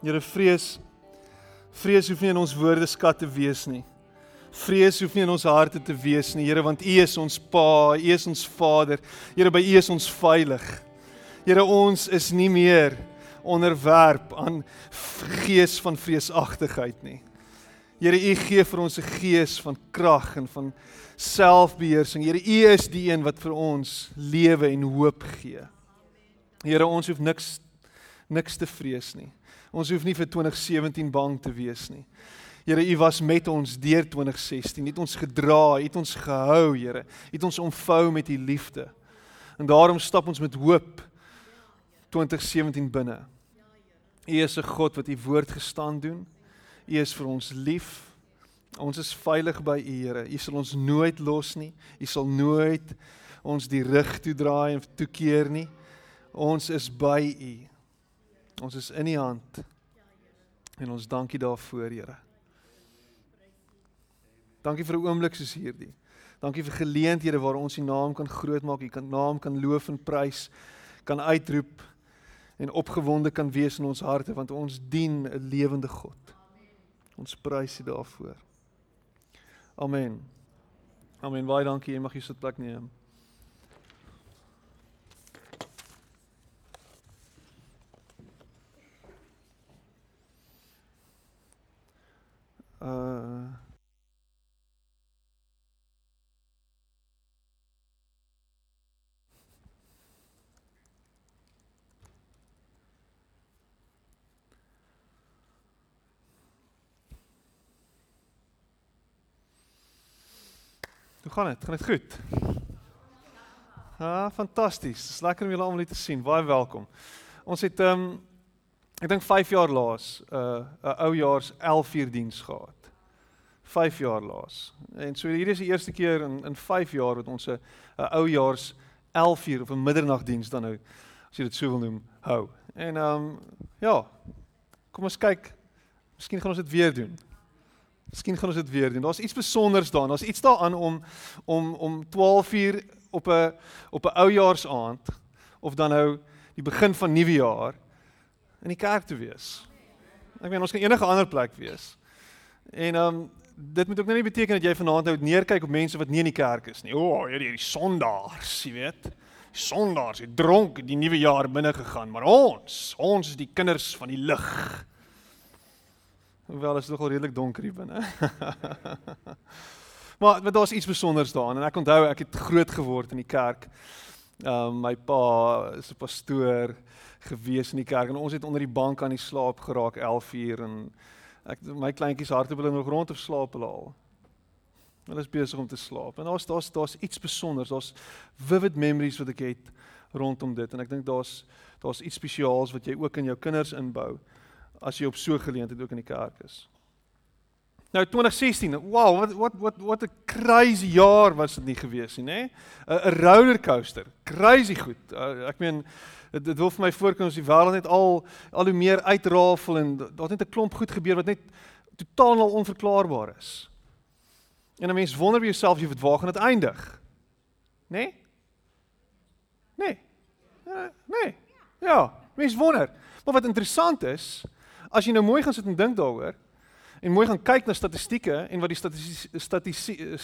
Here vrees vrees hoef nie in ons woordeskat te wees nie. Vrees hoef nie in ons harte te wees nie, Here, want U is ons Pa, U is ons Vader. Here, by U is ons veilig. Here, ons is nie meer onderwerp aan gees van vreesagtigheid nie. Here, U gee vir ons 'n gees van krag en van selfbeheersing. Here, U is die een wat vir ons lewe en hoop gee. Here, ons hoef niks niks te vrees nie. Ons hoef nie vir 2017 bang te wees nie. Here, U was met ons deur 2016. U het ons gedra, U het ons gehou, Here. U het ons omvou met U liefde. En daarom stap ons met hoop 2017 binne. U is 'n God wat U woord gestaan doen. U is vir ons lief. Ons is veilig by U, Here. U sal ons nooit los nie. U sal nooit ons die rug toedraai en toekeer nie. Ons is by U. Ons is in U hand. En ons dankie daarvoor, Here. Dankie vir 'n oomblik soos hierdie. Dankie vir geleenthede waar ons U naam kan grootmaak, U kan naam kan loof en prys, kan uitroep en opgewonde kan wees in ons harte want ons dien 'n lewende God. Ons prys U daarvoor. Amen. Amen. Baie dankie. Jy mag hier sit plek neem. Hoe gaan dit? Gaan dit goed? Ah, fantasties. Dis lekker om julle almal hier te sien. Baie welkom. Ons het ehm um, ek dink 5 jaar laas 'n uh, 'n oujaars 11 uur diens gehad. 5 jaar laas. En so hierdie is die eerste keer in in 5 jaar wat ons 'n 'n oujaars 11 uur of 'n middernagdiens dan nou as jy dit so wil noem hou. En ehm um, ja. Kom ons kyk. Miskien gaan ons dit weer doen. Miskien gaan ons dit weer doen. Daar's iets spesiaals daarin. Daar's iets daaraan om om om 12 uur op 'n op 'n oujaarsaand of dan nou die begin van nuwe jaar in die kerk te wees. Ek meen ons kan enige ander plek wees. En ehm um, dit moet ook nou nie beteken dat jy vanaand nou neerkyk op mense wat nie in die kerk is nie. O, oh, hierdie hierdie sondaars, jy weet. Die sondaars het dronk die nuwe jaar binne gegaan, maar ons, ons is die kinders van die lig. Hoewel is dit nogal redelik donker hier binne. maar maar daar's iets spesiaals daarin en ek onthou ek het groot geword in die kerk. Ehm um, my pa is 'n pastoor gewees in die kerk en ons het onder die bank aan die slaap geraak 11 uur en ek my kleintjies harte wil nog rond of slaap hulle al. Hulle is besig om te slaap. En daar's daar's daar's iets spesiaals. Daar's vivid memories wat ek het rondom dit en ek dink daar's daar's iets spesiaals wat jy ook in jou kinders inbou as jy op so geleentheid ook in die kerk is. Nou 2016, wow, wat wat wat wat 'n crazy jaar was dit nie gewees nie, nê? 'n 'n rollercoaster, crazy goed. Uh, ek meen dit dit wil vir my voorkom as die wêreld net al al hoe meer uitrafel en daar't net 'n klomp goed gebeur wat net totaal al onverklaarbaar is. En 'n mens wonder by jouself jy wat waar gaan dit eindig? Nê? Nee? Nee. Uh, nee. Ja, mens wonder. Maar wat interessant is, As jy nou mooi gaan sit en dink daaroor en mooi gaan kyk na statistieke en wat die statistici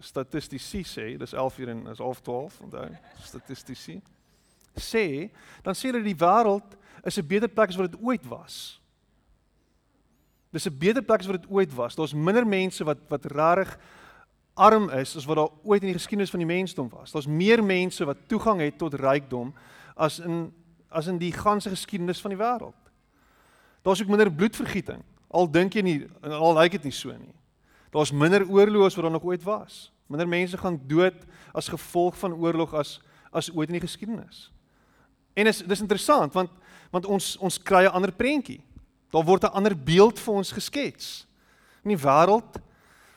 statistici sê, dis 11 uur en is half 12, onthou, statistici sê, dan sê hulle die wêreld is 'n beter plek as wat dit ooit was. Dis 'n beter plek as wat dit ooit was. Daar's minder mense wat wat rarig arm is as wat daar ooit in die geskiedenis van die mensdom was. Daar's meer mense wat toegang het tot rykdom as in as in die ganse geskiedenis van die wêreld. Daar's ook minder bloedvergieting. Al dink jy nie al lyk dit nie so nie. Daar's minder oorloë as wat daar nog ooit was. Minder mense gaan dood as gevolg van oorlog as as ooit in die geskiedenis. En is dis interessant want want ons ons kry 'n ander prentjie. Daar word 'n ander beeld vir ons geskets. In die wêreld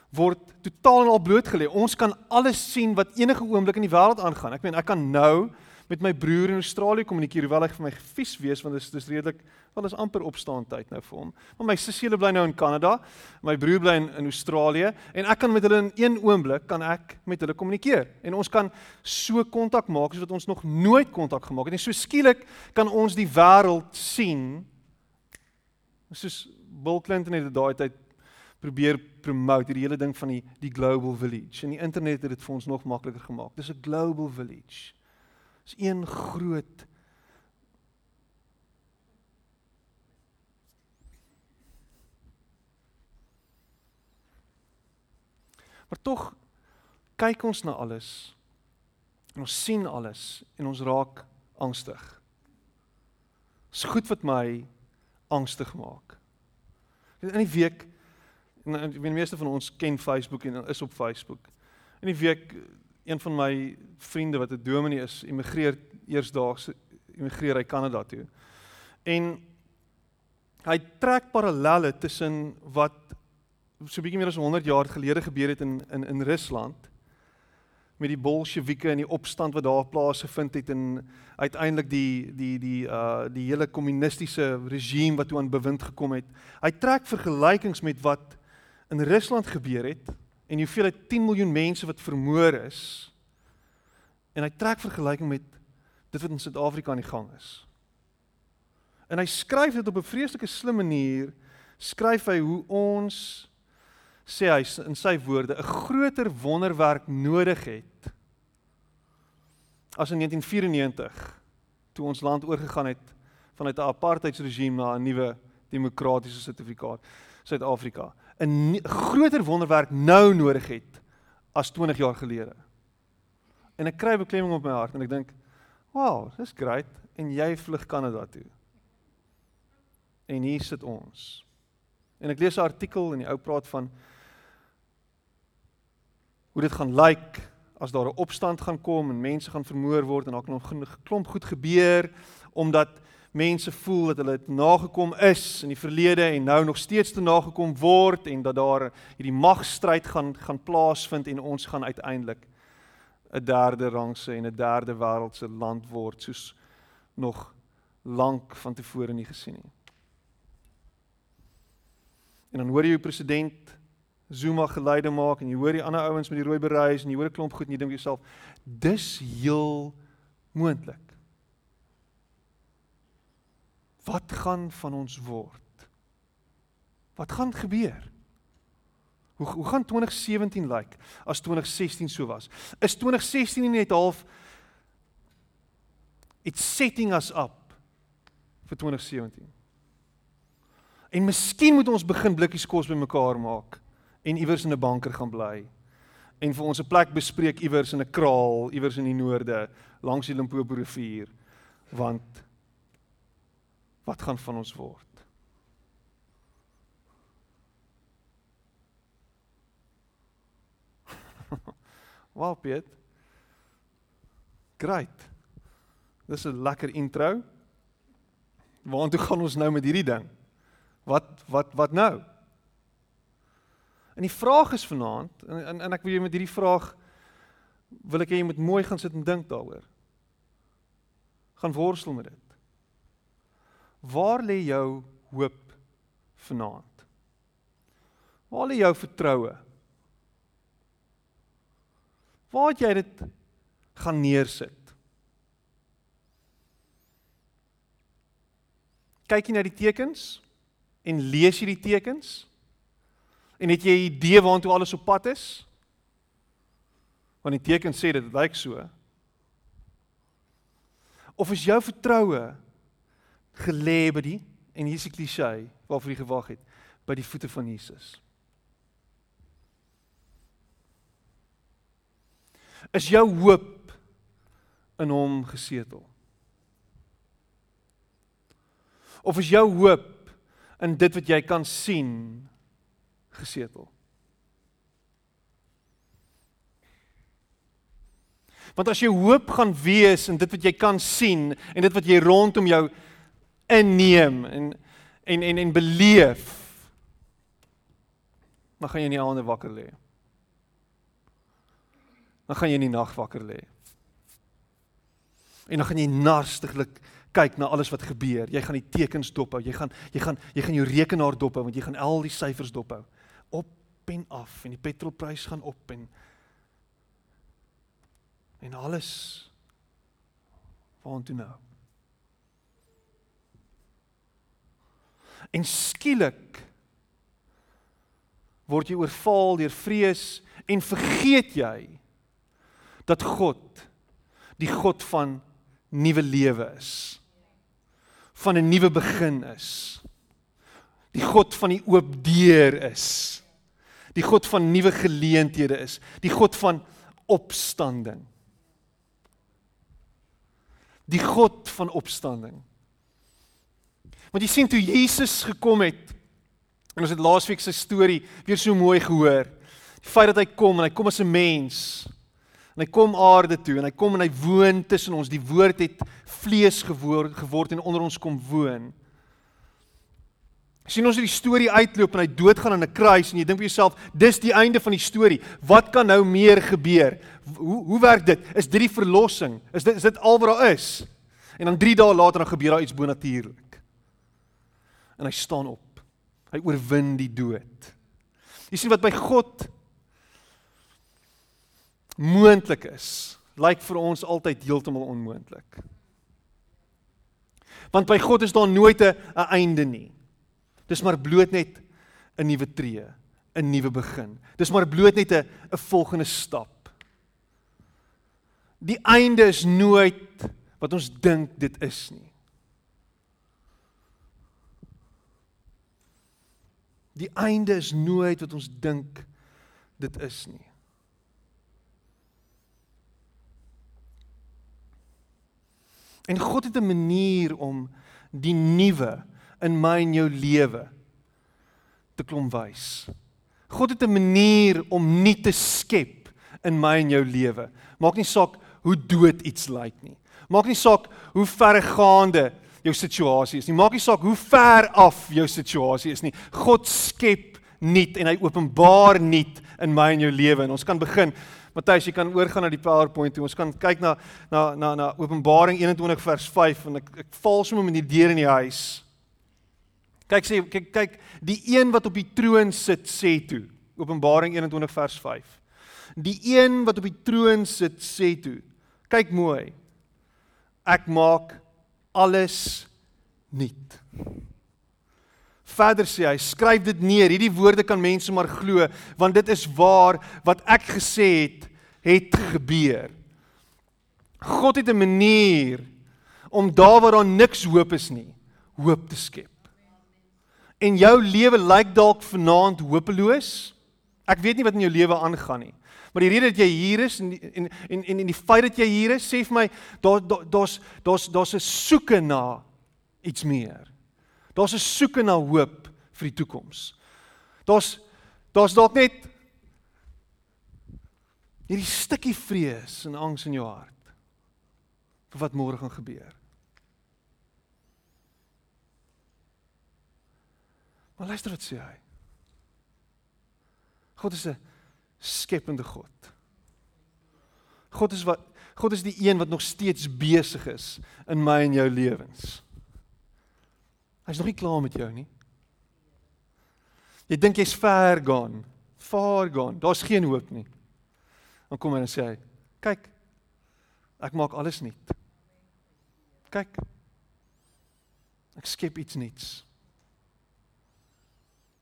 word totaal en al blootgelê. Ons kan alles sien wat enige oomblik in die wêreld aangaan. Ek meen ek kan nou met my broer in Australië kommunikeer hoewel hy vir my vies wees want dit is dis redelik wel is amper opstaan tyd nou vir hom. Maar my sussie bly nou in Kanada, my broer bly in, in Australië en ek kan met hulle in een oomblik kan ek met hulle kommunikeer en ons kan so kontak maak soos wat ons nog nooit kontak gemaak het. En so skielik kan ons die wêreld sien Soos Bill Clinton het dit daai tyd probeer promote hierdie hele ding van die die global village. En die internet het dit vir ons nog makliker gemaak. Dis 'n global village. Dis een groot Maar tog kyk ons na alles. Ons sien alles en ons raak angstig. Dis goed wat my angstig maak. In die week en ek weet die meeste van ons ken Facebook en is op Facebook. In die week een van my vriende wat 'n dominee is, immigreer eersdaags immigreer hy Kanada toe. En hy trek parallelle tussen wat so bietjie meer as 100 jaar gelede gebeur het in in in Rusland met die bolsjewieke en die opstand wat daar plaasgevind het en uiteindelik die die die uh die hele kommunistiese regime wat toe aan bewind gekom het. Hy trek vergelykings met wat in Rusland gebeur het en hoeveelheid 10 miljoen mense wat vermoor is. En hy trek vergelyking met dit wat in Suid-Afrika aan die gang is. En hy skryf dit op 'n vreeslike slim manier, skryf hy hoe ons sê hy in sy woorde 'n groter wonderwerk nodig het as in 1994 toe ons land oorgegaan het vanuit 'n apartheidsregime na 'n nuwe demokratiese sertifikaat Suid-Afrika 'n groter wonderwerk nou nodig het as 20 jaar gelede. En ek kry beklemming op my hart en ek dink, "Wow, dis great en jy vlug Kanada toe." En hier sit ons. En ek lees 'n artikel en die ou praat van hoe dit gaan lyk as daar 'n opstand gaan kom en mense gaan vermoor word en daar kan 'n klomp goed gebeur omdat mense voel dat hulle nagekom is in die verlede en nou nog steeds te nagekom word en dat daar hierdie magstryd gaan gaan plaasvind en ons gaan uiteindelik 'n derde rangse en 'n derde wêreldse land word soos nog lank van tevore nie gesien nie. En dan hoor jy die president Zuma geleide maak en jy hoor die ander ouens met die rooi bereis en jy hoor 'n klomp goed en jy dink jouself dis heel moontlik. Wat gaan van ons word? Wat gaan gebeur? Hoe hoe gaan 2017 lyk like, as 2016 so was? Is 2016 nie net half it's setting us up vir 2017? En miskien moet ons begin blikkies kos bymekaar maak en iewers in 'n banker gaan bly en vir ons 'n plek bespreek iewers in 'n kraal iewers in die noorde langs die Limpopo rivier want wat gaan van ons word? Wow Piet. Great. Dis 'n lekker intro. Waartoe gaan ons nou met hierdie ding? Wat wat wat nou? En die vraag is vanaand en, en en ek wil jou met hierdie vraag wil ek hê jy moet mooi gaan sit en dink daaroor. Gaan worstel met dit. Waar lê jou hoop vanaand? Waar lê jou vertroue? Waar het jy dit gaan neersit? Kyk jy na die tekens en lees jy die tekens? En het jy 'n idee waartoe alles op pad is? Want die teken sê dit lyk so. Of is jou vertroue gelê by die en hier is die klise waarvoor jy gewag het by die voete van Jesus? Is jou hoop in hom gesetel? Of is jou hoop in dit wat jy kan sien gesetel. Want as jy hoop gaan wees in dit wat jy kan sien en dit wat jy rondom jou inneem en en en en beleef, dan gaan jy nie aande wakker lê. Dan gaan jy nie nag wakker lê. En dan gaan jy narstiglik kyk na alles wat gebeur. Jy gaan die tekens dophou. Jy gaan jy gaan jy gaan jou rekenaar dophou want jy gaan al die syfers dophou op en af en die petrolprys gaan op en en alles waartoe nou? En skielik word jy oorval deur vrees en vergeet jy dat God die God van nuwe lewe is. Van 'n nuwe begin is. Die God van die oop deur is. Die God van nuwe geleenthede is. Die God van opstanding. Die God van opstanding. Want jy sien toe Jesus gekom het en ons het laasweek sy storie weer so mooi gehoor. Die feit dat hy kom en hy kom as 'n mens. En hy kom aarde toe en hy kom en hy woon tussen ons. Die woord het vlees geword, geword en onder ons kom woon. Sien ons het die storie uitloop en hy doodgaan aan 'n kruis en jy dink vir jouself, dis die einde van die storie. Wat kan nou meer gebeur? Hoe hoe werk dit? Is dit die verlossing? Is dit is dit al wat daar is? En dan 3 dae later dan gebeur daar iets bonatuurlik en hy staan op. Hy oorwin die dood. Jy sien wat by God moontlik is, lyk vir ons altyd heeltemal onmoontlik. Want by God is daar nooit 'n einde nie. Dis maar bloot net 'n nuwe tree, 'n nuwe begin. Dis maar bloot net 'n volgende stap. Die einde is nooit wat ons dink dit is nie. Die einde is nooit wat ons dink dit is nie. En God het 'n manier om die nuwe in my en jou lewe te klom wys. God het 'n manier om nuut te skep in my en jou lewe. Maak nie saak hoe dood iets lyk nie. Maak nie saak hoe verregaande jou situasie is nie. Maak nie saak hoe ver af jou situasie is nie. God skep nuut en hy openbaar nuut in my en jou lewe. En ons kan begin. Matthys, jy kan oorgaan na die PowerPoint toe. Ons kan kyk na na na na Openbaring 21 vers 5 en ek ek val sommer met die deur in die huis. Kyk sê kyk kyk die een wat op die troon sit sê toe. Openbaring 21 vers 5. Die een wat op die troon sit sê toe. Kyk mooi. Ek maak alles nuut. Verder sê hy, skryf dit neer. Hierdie woorde kan mense maar glo want dit is waar wat ek gesê het het gebeur. God het 'n manier om daar waar daar niks hoop is nie, hoop te skep. En jou lewe lyk dalk vanaand hopeloos. Ek weet nie wat in jou lewe aangaan nie. Maar die rede dat jy hier is en en en en, en die feit dat jy hier is, sê vir my daar daar's daar's daar's 'n soeke na iets meer. Daar's 'n soeke na hoop vir die toekoms. Daar's daar's dalk net hierdie stukkie vrees en angs in jou hart vir wat môre gaan gebeur. Maar luister wat sê hy. God is 'n skepende God. God is wat God is die een wat nog steeds besig is in my en jou lewens. Hy's nog nie klaar met jou nie. Jy dink jy's ver gaan, far gaan. Daar's geen hoop nie. Dan kom hy en sê hy, kyk. Ek maak alles nuut. Kyk. Ek skep iets nuuts.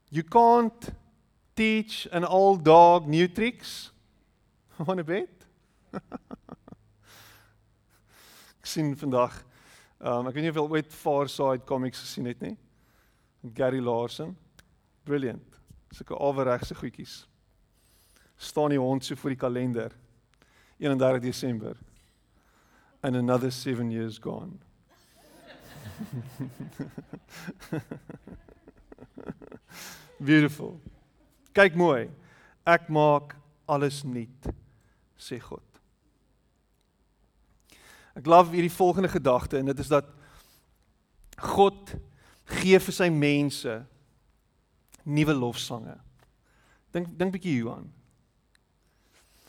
You can't teach an old dog new tricks? Want 'n bet? ek sien vandag um, ek weet nie of jy ooit Far Side Comics gesien het nie. Met Gary Larson. Brilliant. Sulke alweregse goedjies. Staan die hond so voor die kalender. 31 Desember. And another 7 years gone. Beautiful. Kyk mooi. Ek maak alles nuut, sê God. Ek love hierdie volgende gedagte en dit is dat God gee vir sy mense nuwe lofsange. Dink dink bietjie hieraan.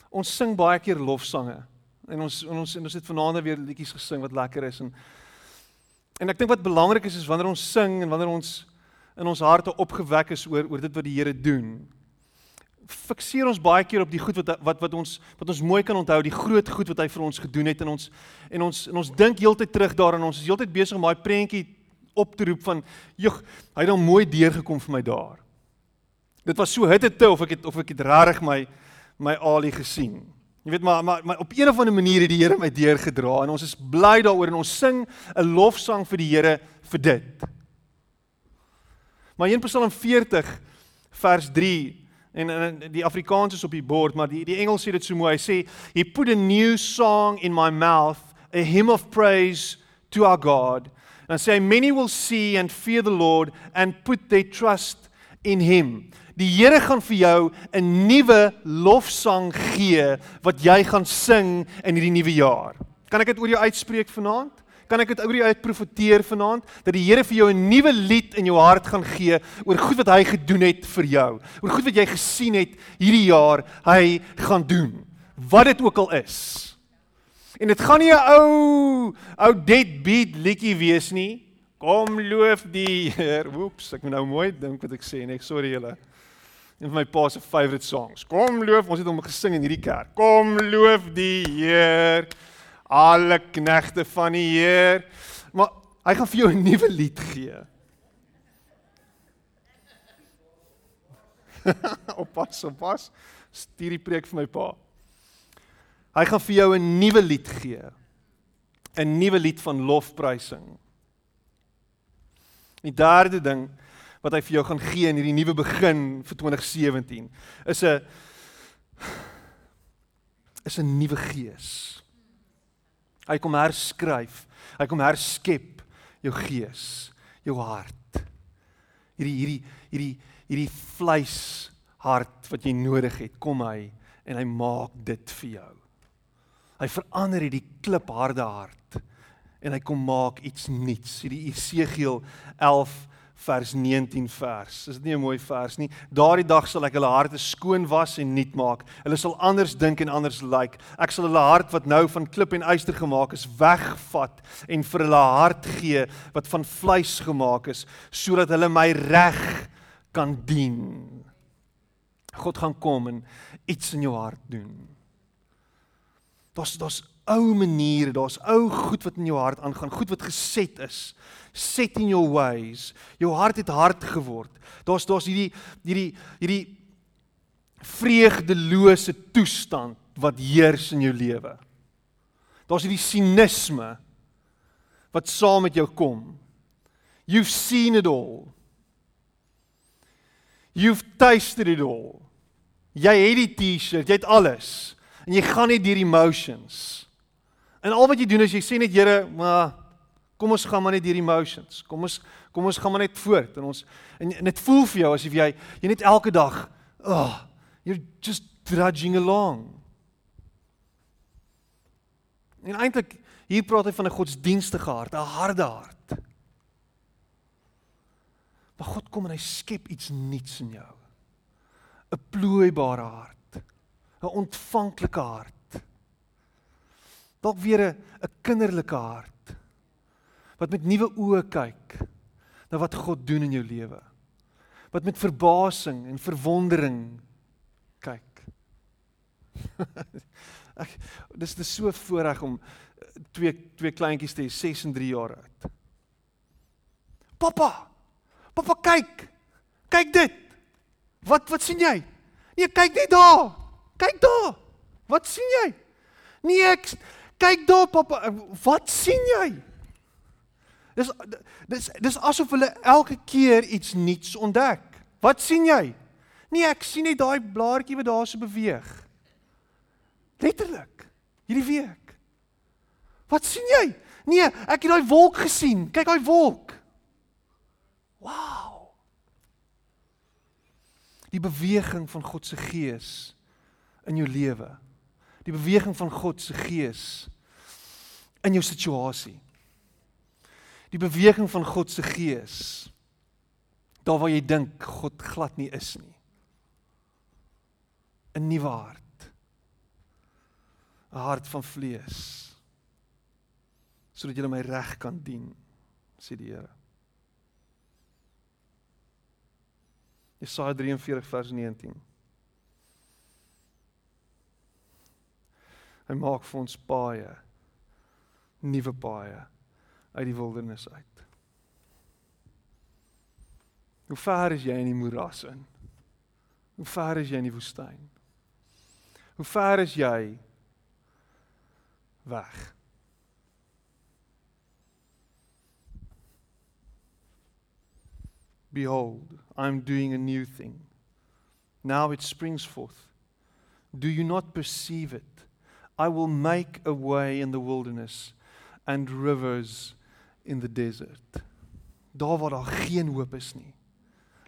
Ons sing baie keer lofsange en ons en ons en ons het vanaand weer liedjies gesing wat lekker is en en ek dink wat belangrik is is wanneer ons sing en wanneer ons in ons harte opgewek is oor oor dit wat die Here doen fikseer ons baie keer op die goed wat wat wat ons wat ons mooi kan onthou, die groot goed wat hy vir ons gedoen het in ons en ons en ons dink heeltyd terug daaraan. Ons is heeltyd besig om daai prentjie op te roep van, "Jog, hy het dan mooi deurgekom vir my daar." Dit was so hitte te of ek het of ek het regtig my my Ali gesien. Jy weet maar maar maar op een of ander manier het die Here my deurgedra en ons is bly daaroor en ons sing 'n lofsang vir die Here vir dit. Maar in Psalm 40 vers 3 en, en die Afrikaans is op die bord, maar die die Engels sê dit so mooi. Hy sê he put a new song in my mouth, a hymn of praise to our God. And say many will see and fear the Lord and put their trust in him. Die Here gaan vir jou 'n nuwe lofsang gee wat jy gaan sing in hierdie nuwe jaar. Kan ek dit oor jou uitspreek vanaand? Kan ek dit oor jou uitprofeteer vanaand dat die Here vir jou 'n nuwe lied in jou hart gaan gee oor goed wat hy gedoen het vir jou. Oor goed wat jy gesien het hierdie jaar hy gaan doen. Wat dit ook al is. En dit gaan nie 'n ou ou deadbeat liedjie wees nie. Kom loof die Heer. Oeps, ek moet nou mooi dink wat ek sê, nee, sorry julle. Een van my pa se favourite songs. Kom loof, ons het hom gesing in hierdie kerk. Kom loof die Heer alle knegte van die Heer. Maar hy gaan vir jou 'n nuwe lied gee. oppas, oppas. Stuur die preek vir my pa. Hy gaan vir jou 'n nuwe lied gee. 'n Nuwe lied van lofprysing. Die derde ding wat hy vir jou gaan gee in hierdie nuwe begin vir 2017 is 'n is 'n nuwe gees. Hy kom herskryf. Hy kom herskep jou gees, jou hart. Hierdie hierdie hierdie hierdie vleis hart wat jy nodig het, kom hy en hy maak dit vir jou. Hy verander hierdie klipharde hart en hy kom maak iets nuuts. Hierdie Esegiel 11 vers 19 vers. Is dit nie 'n mooi vers nie? Daardie dag sal ek hulle harte skoon was en nuut maak. Hulle sal anders dink en anders lyk. Like. Ek sal hulle hart wat nou van klip en yster gemaak is, wegvat en vir hulle hart gee wat van vleis gemaak is, sodat hulle my reg kan dien. God gaan kom en iets in jou hart doen. Daar's daar's ou maniere, daar's ou goed wat in jou hart aangaan, goed wat geset is set in your ways. Jou hart het hard geword. Daar's daar's hierdie hierdie hierdie vreugdelose toestand wat heers in jou lewe. Daar's hierdie sinisme wat saam met jou kom. You've seen it all. You've tasted it all. Jy het die T-shirt, jy het alles en jy gaan net deur emotions. En al wat jy doen is jy sê net Here, maar Kom ons gaan maar net deur emotions. Kom ons kom ons gaan maar net voort en ons en, en dit voel vir jou asof jy jy net elke dag, oh, you're just drudging along. En eintlik hier praat hy van 'n godsdienstige hart, 'n harde hart. Maar God kom en hy skep iets nuuts in jou. 'n Plooibare hart, 'n ontvanklike hart. Dalk weer 'n 'n kinderlike hart wat met nuwe oë kyk na wat God doen in jou lewe. Wat met verbasing en verwondering kyk. Ek dis dis so voorreg om eh, twee twee kleintjies te hê, 6 en 3 jaar oud. Pappa. Pappa kyk. Kyk dit. Wat wat sien jy? Nee, kyk net daar. Kyk daar. Wat sien jy? Nee, ek kyk daar, pappa. Wat sien jy? Dis dis dis asof hulle elke keer iets nuuts ontdek. Wat sien jy? Nee, ek sien net daai blaartjie wat daar so beweeg. Letterlik. Hierdie week. Wat sien jy? Nee, ek het daai wolk gesien. Kyk daai wolk. Wow. Die beweging van God se gees in jou lewe. Die beweging van God se gees in jou situasie. Die beweging van God se gees daar waar jy dink God glad nie is nie. 'n nuwe hart. 'n hart van vlees. Sodat jy my reg kan dien sê die Here. Jesaja 43 vers 19 Hy maak vir ons paaie nuwe paaie uit die wildernis uit. Hoe ver is jy in die moeras in? Hoe ver is jy in die woestyn? Hoe ver is jy weg? Behold, I'm doing a new thing. Now it springs forth. Do you not perceive it? I will make a way in the wilderness and rivers in the desert. Daar waar daar geen hoop is nie.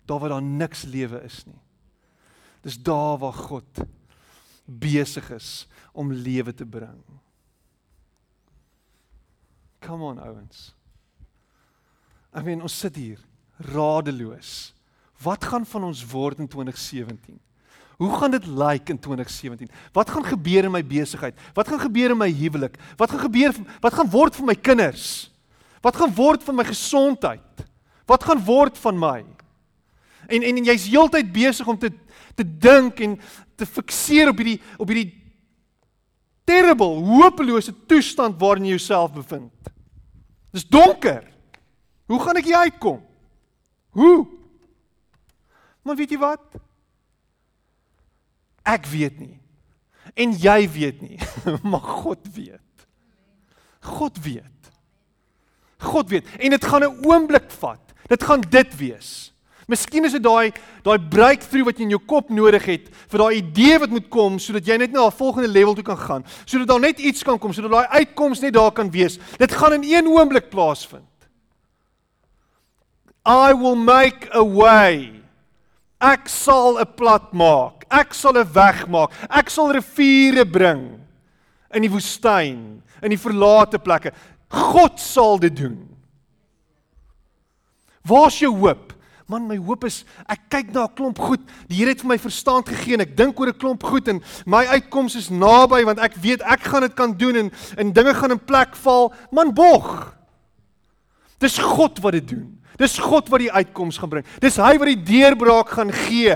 Daar waar daar niks lewe is nie. Dis daar waar God besig is om lewe te bring. Come on ouens. I mean ons sit hier radeloos. Wat gaan van ons word in 2017? Hoe gaan dit lyk like in 2017? Wat gaan gebeur in my besigheid? Wat gaan gebeur in my huwelik? Wat gaan gebeur wat gaan word van my kinders? Wat gaan word van my gesondheid? Wat gaan word van my? En en, en jy's heeltyd besig om te te dink en te fikseer op hierdie op hierdie terrible, hopelose toestand waarin jy jouself bevind. Dis donker. Hoe gaan ek hier uitkom? Hoe? Maar weet jy wat? Ek weet nie. En jy weet nie, maar God weet. God weet. God weet. En dit gaan 'n oomblik vat. Dit gaan dit wees. Miskien is dit daai daai breakthrough wat jy in jou kop nodig het vir daai idee wat moet kom sodat jy net na 'n volgende level toe kan gaan. Sodat daar net iets kan kom, sodat daai uitkoms net daar kan wees. Dit gaan in een oomblik plaasvind. I will make a way. Ek sal 'n plat maak. Ek sal 'n weg maak. Ek sal riviere bring in die woestyn, in die verlate plekke. God sal dit doen. Waar's jou hoop? Man, my hoop is ek kyk na 'n klomp goed. Die Here het vir my verstand gegee en ek dink oor 'n klomp goed en my uitkoms is naby want ek weet ek gaan dit kan doen en en dinge gaan in plek val. Man, bog. Dis God wat dit doen. Dis God wat die uitkoms gaan bring. Dis hy wat die deurbraak gaan gee.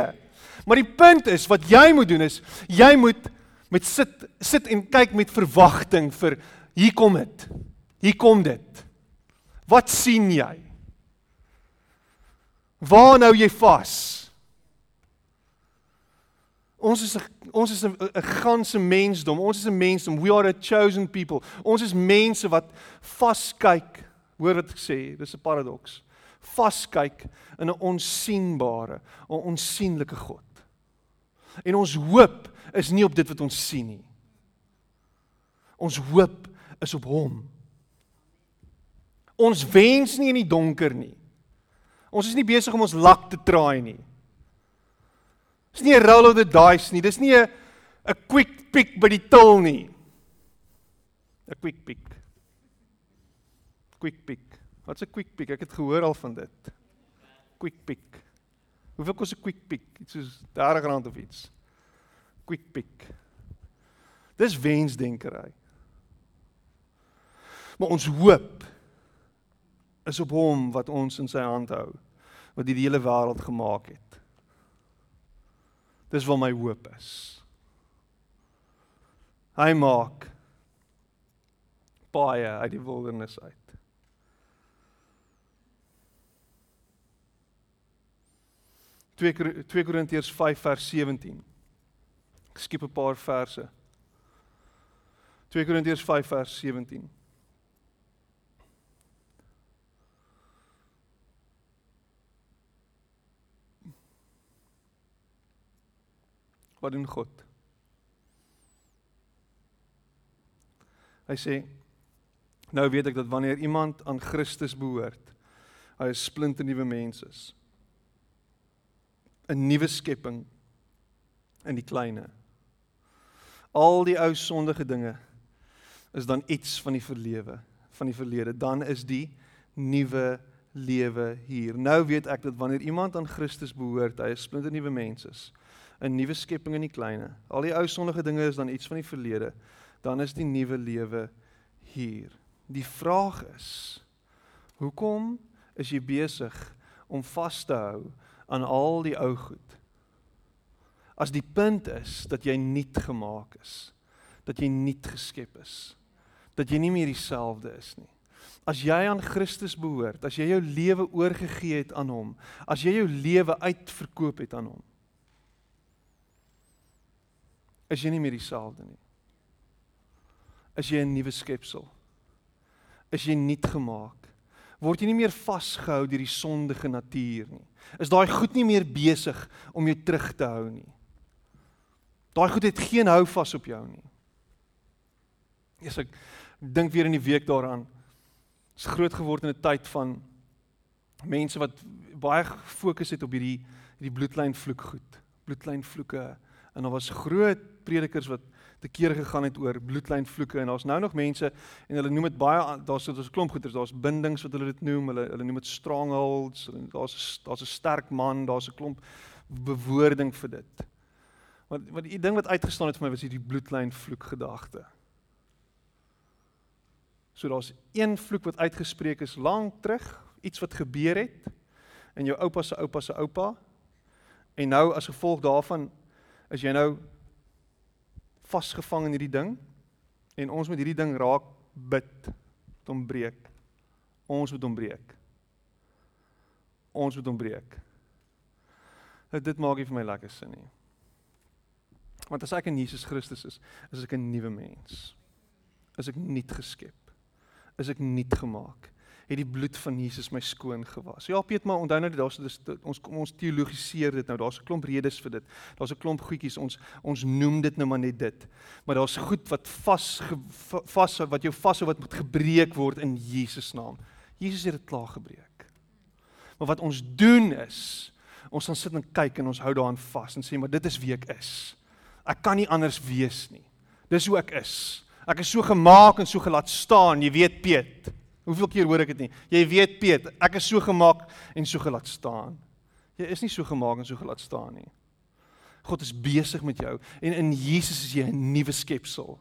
Maar die punt is wat jy moet doen is jy moet met sit sit en kyk met verwagting vir hier kom dit. Hier kom dit. Wat sien jy? Waar nou jy vas? Ons is 'n ons is 'n ganse mensdom. Ons is 'n mensdom. We are a chosen people. Ons is mense wat vaskyk. Hoor wat ek sê, dis 'n paradoks vaskyk in 'n onsigbare, 'n onsigbare God. En ons hoop is nie op dit wat ons sien nie. Ons hoop is op hom. Ons wens nie in die donker nie. Ons is nie besig om ons lak te traai nie. Dis nie 'n roll of the dice nie. Dis nie 'n 'n quick pick by die til nie. 'n Quick pick. Quick pick. Wat's 'n quick pick? Ek het gehoor al van dit. Quick pick. Hoeveel kos 'n quick pick? Iets soos R30 of iets. Quick pick. Dis wensdenkery. Maar ons hoop is op hom wat ons in sy hand hou, wat die hele wêreld gemaak het. Dis wat my hoop is. Hy maak baie uit die wildernis uit. 2 2 Korintiërs 5 vers 17. Ek skiep 'n paar verse. 2 Korintiërs 5 vers 17. Wat doen God? Hy sê nou weet ek dat wanneer iemand aan Christus behoort, hy 'n splinternuwe mens is. 'n nuwe skepping in die kleinste. Al die ou sondige dinge is dan iets van die verlewe, van die verlede. Dan is die nuwe lewe hier. Nou weet ek dat wanneer iemand aan Christus behoort, hy 'n splinter nuwe mens is. 'n Nuwe skepping in die kleinste. Al die ou sondige dinge is dan iets van die verlede. Dan is die nuwe lewe hier. Die vraag is: Hoekom is jy besig om vas te hou aan al die ou goed. As die punt is dat jy nuut gemaak is, dat jy nuut geskep is, dat jy nie meer dieselfde is nie. As jy aan Christus behoort, as jy jou lewe oorgegee het aan hom, as jy jou lewe uitverkoop het aan hom, is jy nie meer dieselfde nie. Is jy 'n nuwe skepsel? Is jy nuut gemaak? Word jy nie meer vasgehou deur die sondige natuur nie? Is daai goed nie meer besig om jou terug te hou nie? Daai goed het geen hou vas op jou nie. Eers ek dink weer in die week daaraan. Dit's groot geword in 'n tyd van mense wat baie gefokus het op hierdie hierdie bloedlyn vloek goed. Bloedlyn vloeke en daar was groot predikers wat te kere gegaan het oor bloedlyn vloeke en daar's nou nog mense en hulle noem dit baie daar's daar's 'n klomp goeters, daar's bindings wat hulle dit noem, hulle hulle noem dit strongholds, daar's daar's 'n sterk man, daar's 'n klomp bewoording vir dit. Want want die ding wat uitgestaan het vir my was hierdie bloedlyn vloek gedagte. So daar's een vloek wat uitgespreek is lank terug, iets wat gebeur het in jou oupa se oupa se oupa. En nou as gevolg daarvan is jy nou vasgevang in hierdie ding en ons moet hierdie ding raak bid om breek. Ons moet hom breek. Ons moet hom breek. Dit maak nie vir my lekker sin nie. Want as ek in Jesus Christus is, is ek 'n nuwe mens. Is ek nuut geskep. Is ek nuut gemaak. Het die bloed van Jesus my skoon gewas. Ja, Piet, maar onthou nou dat daar's ons kom ons teologiseer dit nou. Daar's 'n klomp redes vir dit. Daar's 'n klomp goedjies ons ons noem dit nou maar net dit. Maar daar's goed wat vas vas wat jou vashou wat moet gebreek word in Jesus naam. Jesus het dit klaar gebreek. Maar wat ons doen is ons gaan sit en kyk en ons hou daaraan vas en sê maar dit is wie ek is. Ek kan nie anders wees nie. Dis hoe ek is. Ek is so gemaak en so gelaat staan, jy weet Piet. Hoeveel keer hoor ek dit nie? Jy weet Piet, ek is so gemaak en so gelaat staan. Jy is nie so gemaak en so gelaat staan nie. God is besig met jou en in Jesus is jy 'n nuwe skepsel.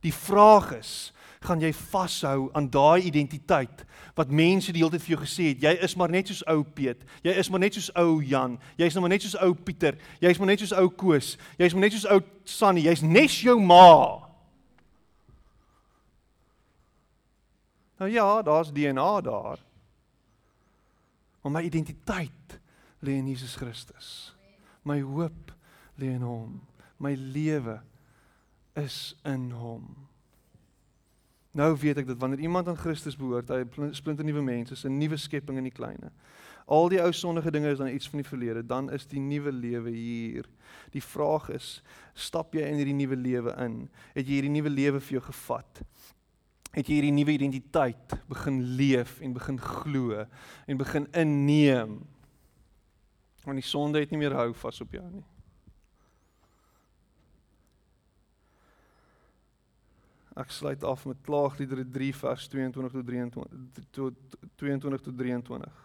Die vraag is, gaan jy vashou aan daai identiteit wat mense die hele tyd vir jou gesê het jy is maar net soos ou Piet jy is maar net soos ou Jan jy's nou maar net soos ou Pieter jy's maar net soos ou Koos jy's maar net soos ou Sannie jy's nes jou ma Nou ja daar's DNA daar maar my identiteit lê in Jesus Christus my hoop lê in hom my lewe is in hom Nou weet ek dat wanneer iemand aan Christus behoort, hy 'n splinter nuwe mens is, 'n nuwe skepping in die kleine. Al die ou sondige dinge is dan iets van die verlede, dan is die nuwe lewe hier. Die vraag is, stap jy in hierdie nuwe lewe in? Het jy hierdie nuwe lewe vir jou gevat? Het jy hierdie nuwe identiteit begin leef en begin glo en begin inneem? Want die sonde het nie meer hou vas op jou nie. Ek sluit af met Klaagliedere 3 vers 22 tot 23 tot 22 tot 23.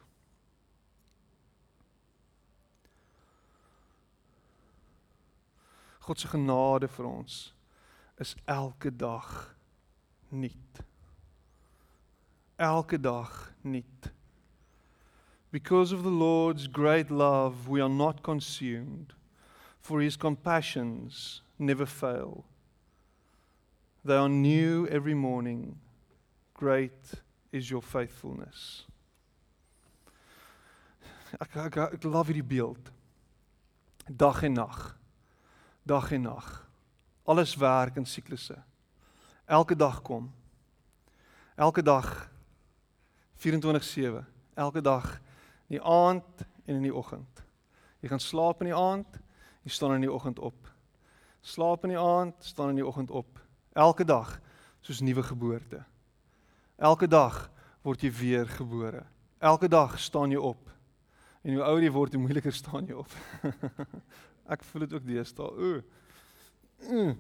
God se genade vir ons is elke dag nuut. Elke dag nuut. Because of the Lord's great love we are not consumed for his compassions never fail. They are new every morning. Great is your faithfulness. Ek ek ek love hierdie beeld. Dag en nag. Dag en nag. Alles werk in siklusse. Elke dag kom. Elke dag 24/7. Elke dag in die aand en in die oggend. Jy gaan slaap in die aand, jy staan in die oggend op. Slaap in die aand, staan in die oggend op. Elke dag soos nuwe geboorte. Elke dag word jy weer gebore. Elke dag staan jy op. En hoe ouer jy word, hoe moeiliker staan jy op. Ek voel dit ook deesdae. O. Mm.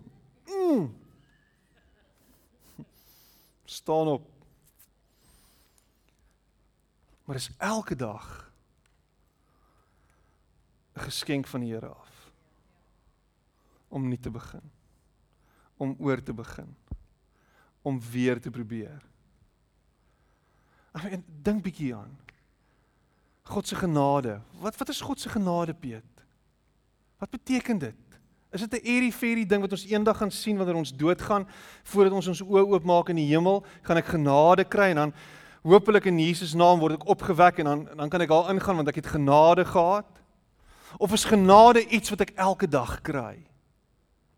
Mm. Staan op. Maar is elke dag 'n geskenk van die Here af om nie te begin om oor te begin om weer te probeer. Ag en dink bietjie aan. God se genade. Wat wat is God se genade, Piet? Wat beteken dit? Is dit 'n fairy ding wat ons eendag gaan sien wanneer ons doodgaan voordat ons ons oë oopmaak in die hemel, gaan ek genade kry en dan hopelik in Jesus naam word ek opgewek en dan dan kan ek daar ingaan want ek het genade gehad? Of is genade iets wat ek elke dag kry?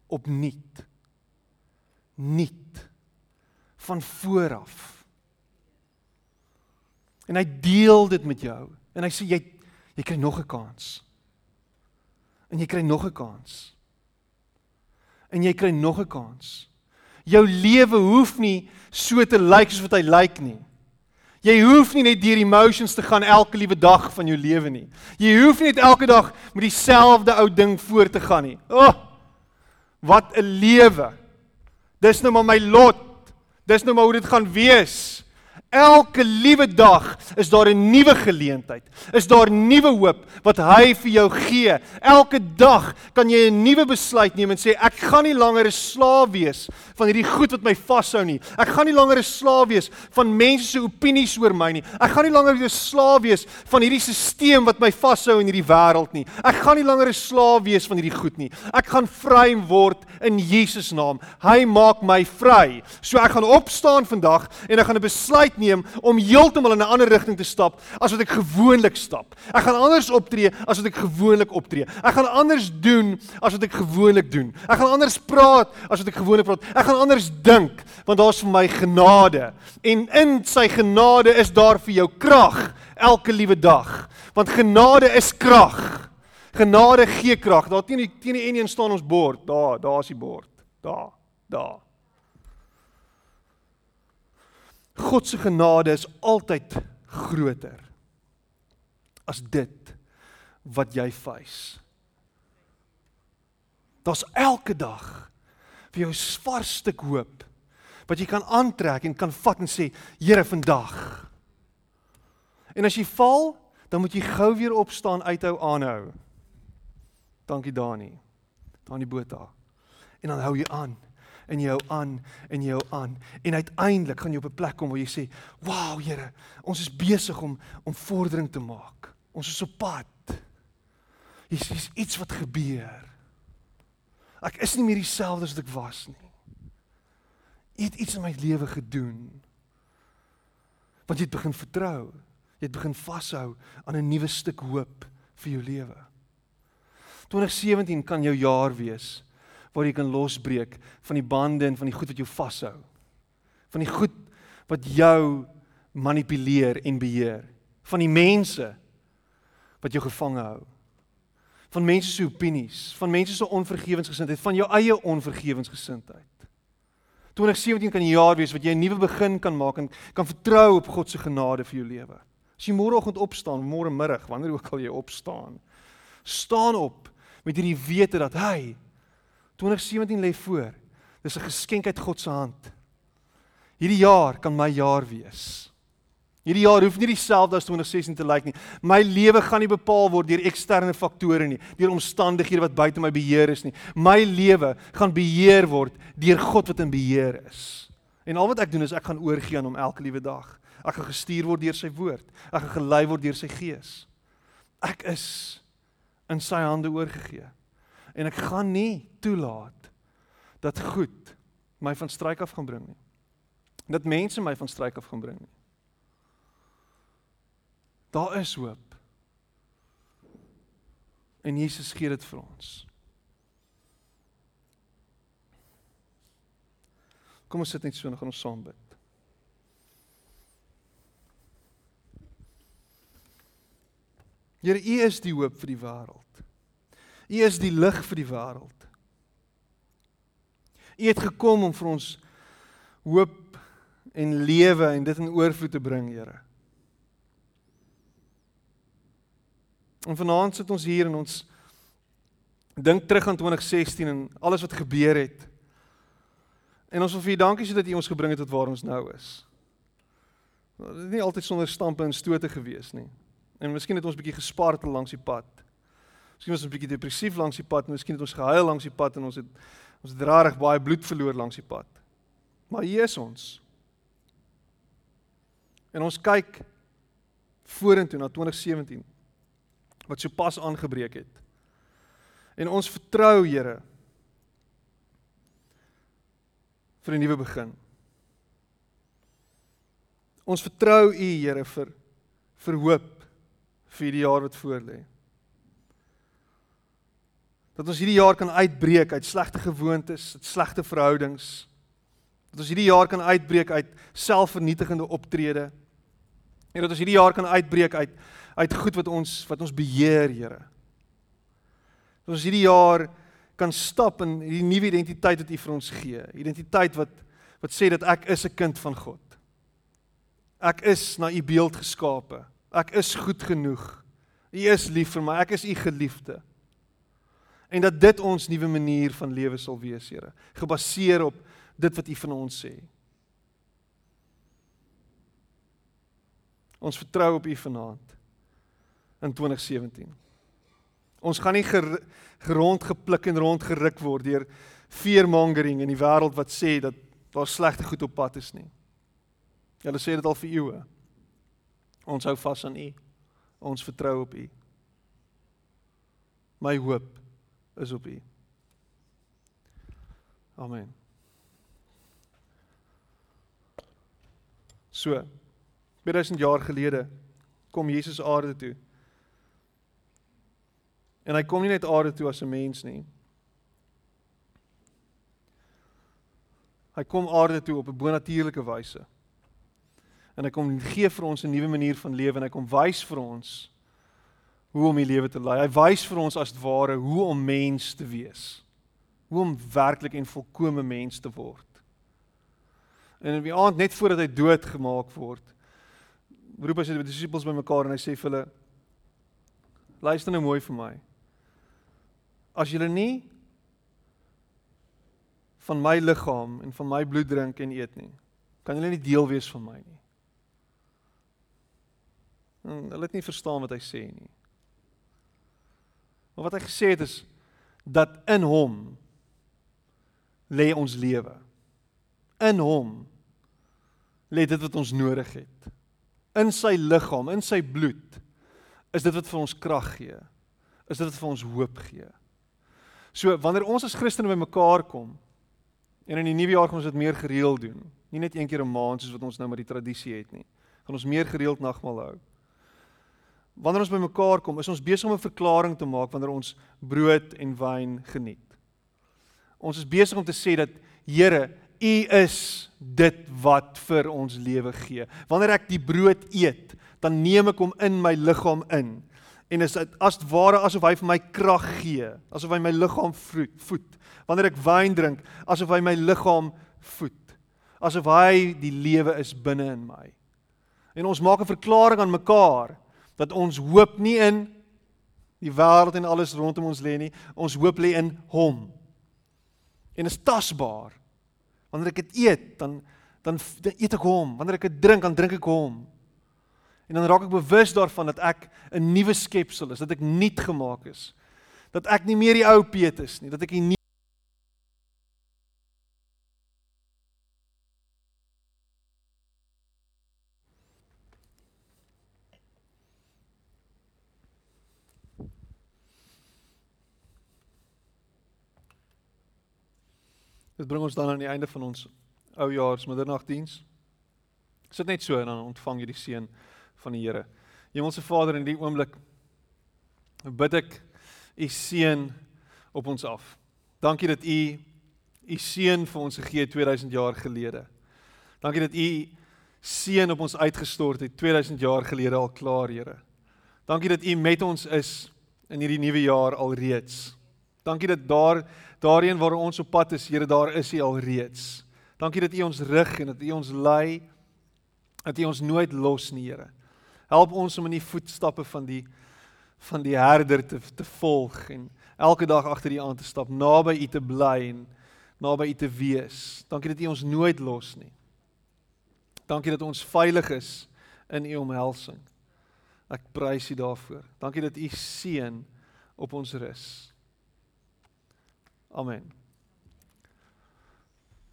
Opnuut. Nuut. Van vooraf. En hy deel dit met jou en hy sê jy jy kry nog 'n kans. En jy kry nog 'n kans en jy kry nog 'n kans. Jou lewe hoef nie so te lyk soos wat hy lyk nie. Jy hoef nie net deur emotions te gaan elke liewe dag van jou lewe nie. Jy hoef nie net elke dag met dieselfde ou ding voort te gaan nie. O! Oh, wat 'n lewe. Dis nou maar my lot. Dis nou maar hoe dit gaan wees. Elke liewe dag is daar 'n nuwe geleentheid. Is daar nuwe hoop wat hy vir jou gee. Elke dag kan jy 'n nuwe besluit neem en sê ek gaan nie langer 'n slaaf wees van hierdie goed wat my vashou nie. Ek gaan nie langer 'n slaaf wees van mense se opinies oor my nie. Ek gaan nie langer 'n slaaf wees van hierdie stelsel wat my vashou in hierdie wêreld nie. Ek gaan nie langer 'n slaaf wees van hierdie goed nie. Ek gaan vry word in Jesus naam. Hy maak my vry. So ek gaan opstaan vandag en ek gaan 'n besluit neem om heeltemal in 'n ander rigting te stap as wat ek gewoonlik stap. Ek gaan anders optree as wat ek gewoonlik optree. Ek gaan anders doen as wat ek gewoonlik doen. Ek gaan anders praat as wat ek gewoonlik praat. Ek gaan anders dink want daar's vir my genade en in sy genade is daar vir jou krag elke liewe dag. Want genade is krag. Genade gee krag. Daar teen die teen die enjin staan ons bord. Daar, daar's die bord. Daar, daar. God se genade is altyd groter as dit wat jy face. Daar's elke dag vir jou vars stuk hoop wat jy kan aantrek en kan vat en sê Here vandag. En as jy val, dan moet jy gou weer opstaan, uithou, aanhou. Dankie Dani. Dani Botha. En dan hou jy aan en jy hou aan en jy hou aan en uiteindelik gaan jy op 'n plek kom waar jy sê, "Wow, Here, ons is besig om om vordering te maak. Ons is op pad. Hier's hier's iets wat gebeur. Ek is nie meer dieselfde as wat ek was nie. Jy het iets in my lewe gedoen. Want jy het begin vertrou. Jy het begin vashou aan 'n nuwe stuk hoop vir jou lewe. 2017 kan jou jaar wees waar jy kan losbreek van die bande en van die goed wat jou vashou. Van die goed wat jou manipuleer en beheer. Van die mense wat jou gevange hou. Van mense se opinies, van mense se onvergewensgesindheid, van jou eie onvergewensgesindheid. 2017 kan 'n jaar wees wat jy 'n nuwe begin kan maak en kan vertrou op God se genade vir jou lewe. As jy môreoggend opstaan, môre middag, wanneer ook al jy opstaan, staan op met hierdie wete dat hy 2017 lê voor. Dis 'n geskenk uit God se hand. Hierdie jaar kan my jaar wees. Hierdie jaar hoef nie dieselfde as 2016 te lyk nie. My lewe gaan nie bepaal word deur eksterne faktore nie, deur omstandighede wat buite my beheer is nie. My lewe gaan beheer word deur God wat in beheer is. En al wat ek doen is ek gaan oorgee aan hom elke liewe dag. Ek gaan gestuur word deur sy woord. Ek gaan gelei word deur sy gees. Ek is in sy hande oorgegee en ek gaan nie toelaat dat goed my van stryk af gaan bring nie. Dat mense my van stryk af gaan bring nie. Daar is hoop. En Jesus gee dit vir ons. Kom ons sit net so en gaan ons saam bid. Here, U is die hoop vir die wêreld. U is die lig vir die wêreld. U het gekom om vir ons hoop en lewe en dit in oorvloed te bring, Here. En vanaand sit ons hier en ons dink terug aan 2016 en alles wat gebeur het. En ons wil vir U dankie sê dat U ons gebring het tot waar ons nou is. Dit is nie altyd sonder stampe en stote gewees nie. En miskien het ons 'n bietjie gespartel langs die pad. Miskien was ons 'n bietjie depressief langs die pad, miskien het ons gehuil langs die pad en ons het ons het regtig baie bloed verloor langs die pad. Maar hier is ons. En ons kyk vorentoe na 2017 wat sopas aangebreek het. En ons vertrou Here vir 'n nuwe begin. Ons vertrou U Here vir vir hoop vir die jaar wat voorlê. Dat ons hierdie jaar kan uitbreek uit slegte gewoontes, uit slegte verhoudings. Dat ons hierdie jaar kan uitbreek uit selfvernietigende optrede. En dat ons hierdie jaar kan uitbreek uit uit goed wat ons wat ons beheer, Here. Dat ons hierdie jaar kan stap in hierdie nuwe identiteit wat U vir ons gee. Identiteit wat wat sê dat ek is 'n kind van God. Ek is na U beeld geskape. Ek is goed genoeg. U is lief vir my. Ek is U geliefde. En dat dit ons nuwe manier van lewe sal wees, Here, gebaseer op dit wat U van ons sê. Ons vertrou op U vanaand in 2017. Ons gaan nie ger, gerond gepluk en rond geruk word deur fearmongering in die wêreld wat sê dat daar slegte goed op pad is nie. Hulle sê dit al vir eeue. Ons hou vas aan U. Ons vertrou op U. My hoop is op U. Amen. So 2000 jaar gelede kom Jesus aarde toe. En hy kom nie net aarde toe as 'n mens nie. Hy kom aarde toe op 'n bonatuurlike wyse. En hy kom gee vir ons 'n nuwe manier van lewe en hy kom wys vir ons hoe om die lewe te lei. Hy wys vir ons as ware hoe om mens te wees. Hoe om werklik en volkomme mens te word. En in die aand net voordat hy dood gemaak word, roep hy sy disippels bymekaar en hy sê vir hulle luister nou mooi vir my. As julle nie van my liggaam en van my bloed drink en eet nie, kan julle nie deel wees van my nie. En hulle het nie verstaan wat hy sê nie. Maar wat hy gesê het is dat in hom lê ons lewe. In hom lê dit wat ons nodig het in sy liggaam, in sy bloed, is dit wat vir ons krag gee. Is dit wat vir ons hoop gee. So wanneer ons as Christene bymekaar kom en in die nuwe jaar gaan ons dit meer gereeld doen, nie net een keer 'n maand soos wat ons nou met die tradisie het nie. Gaan ons meer gereeld nagmaal hou. Wanneer ons bymekaar kom, is ons besig om 'n verklaring te maak wanneer ons brood en wyn geniet. Ons is besig om te sê dat Here, U is dit wat vir ons lewe gee. Wanneer ek die brood eet, dan neem ek hom in my liggaam in. En is dit as ware asof hy vir my krag gee, asof hy my liggaam voed. Wanneer ek wyn drink, asof hy my liggaam voed. Asof hy die lewe is binne in my. En ons maak 'n verklaring aan mekaar dat ons hoop nie in die wêreld en alles rondom ons lê nie. Ons hoop lê in hom. En is tasbaar. Wanneer ek dit eet, dan dan eet ek hom. Wanneer ek dit drink, dan drink ek hom. En dan raak ek bewus daarvan dat ek 'n nuwe skepsel is, dat ek nuut gemaak is. Dat ek nie meer die ou Piet is nie, dat ek nie Dit bring ons dan aan die einde van ons oujaars middernagdiens. Sit net so en dan ontvang jy die seën van die Here. Hemelse Vader, in die oomblik bid ek u seën op ons af. Dankie dat u u seën vir ons gegee 2000 jaar gelede. Dankie dat u seën op ons uitgestort het 2000 jaar gelede al klaar, Here. Dankie dat u met ons is in hierdie nuwe jaar alreeds. Dankie dat daar daarheen waar ons op pad is, Here, daar is U alreeds. Dankie dat U ons rig en dat U ons lei. Dat U ons nooit los nie, Here. Help ons om in die voetstappe van die van die herder te te volg en elke dag agter U aan te stap, naby U te bly en naby U te wees. Dankie dat U ons nooit los nie. Dankie dat ons veilig is in U omhelsing. Ek prys U daarvoor. Dankie dat U seën op ons rus. Amen.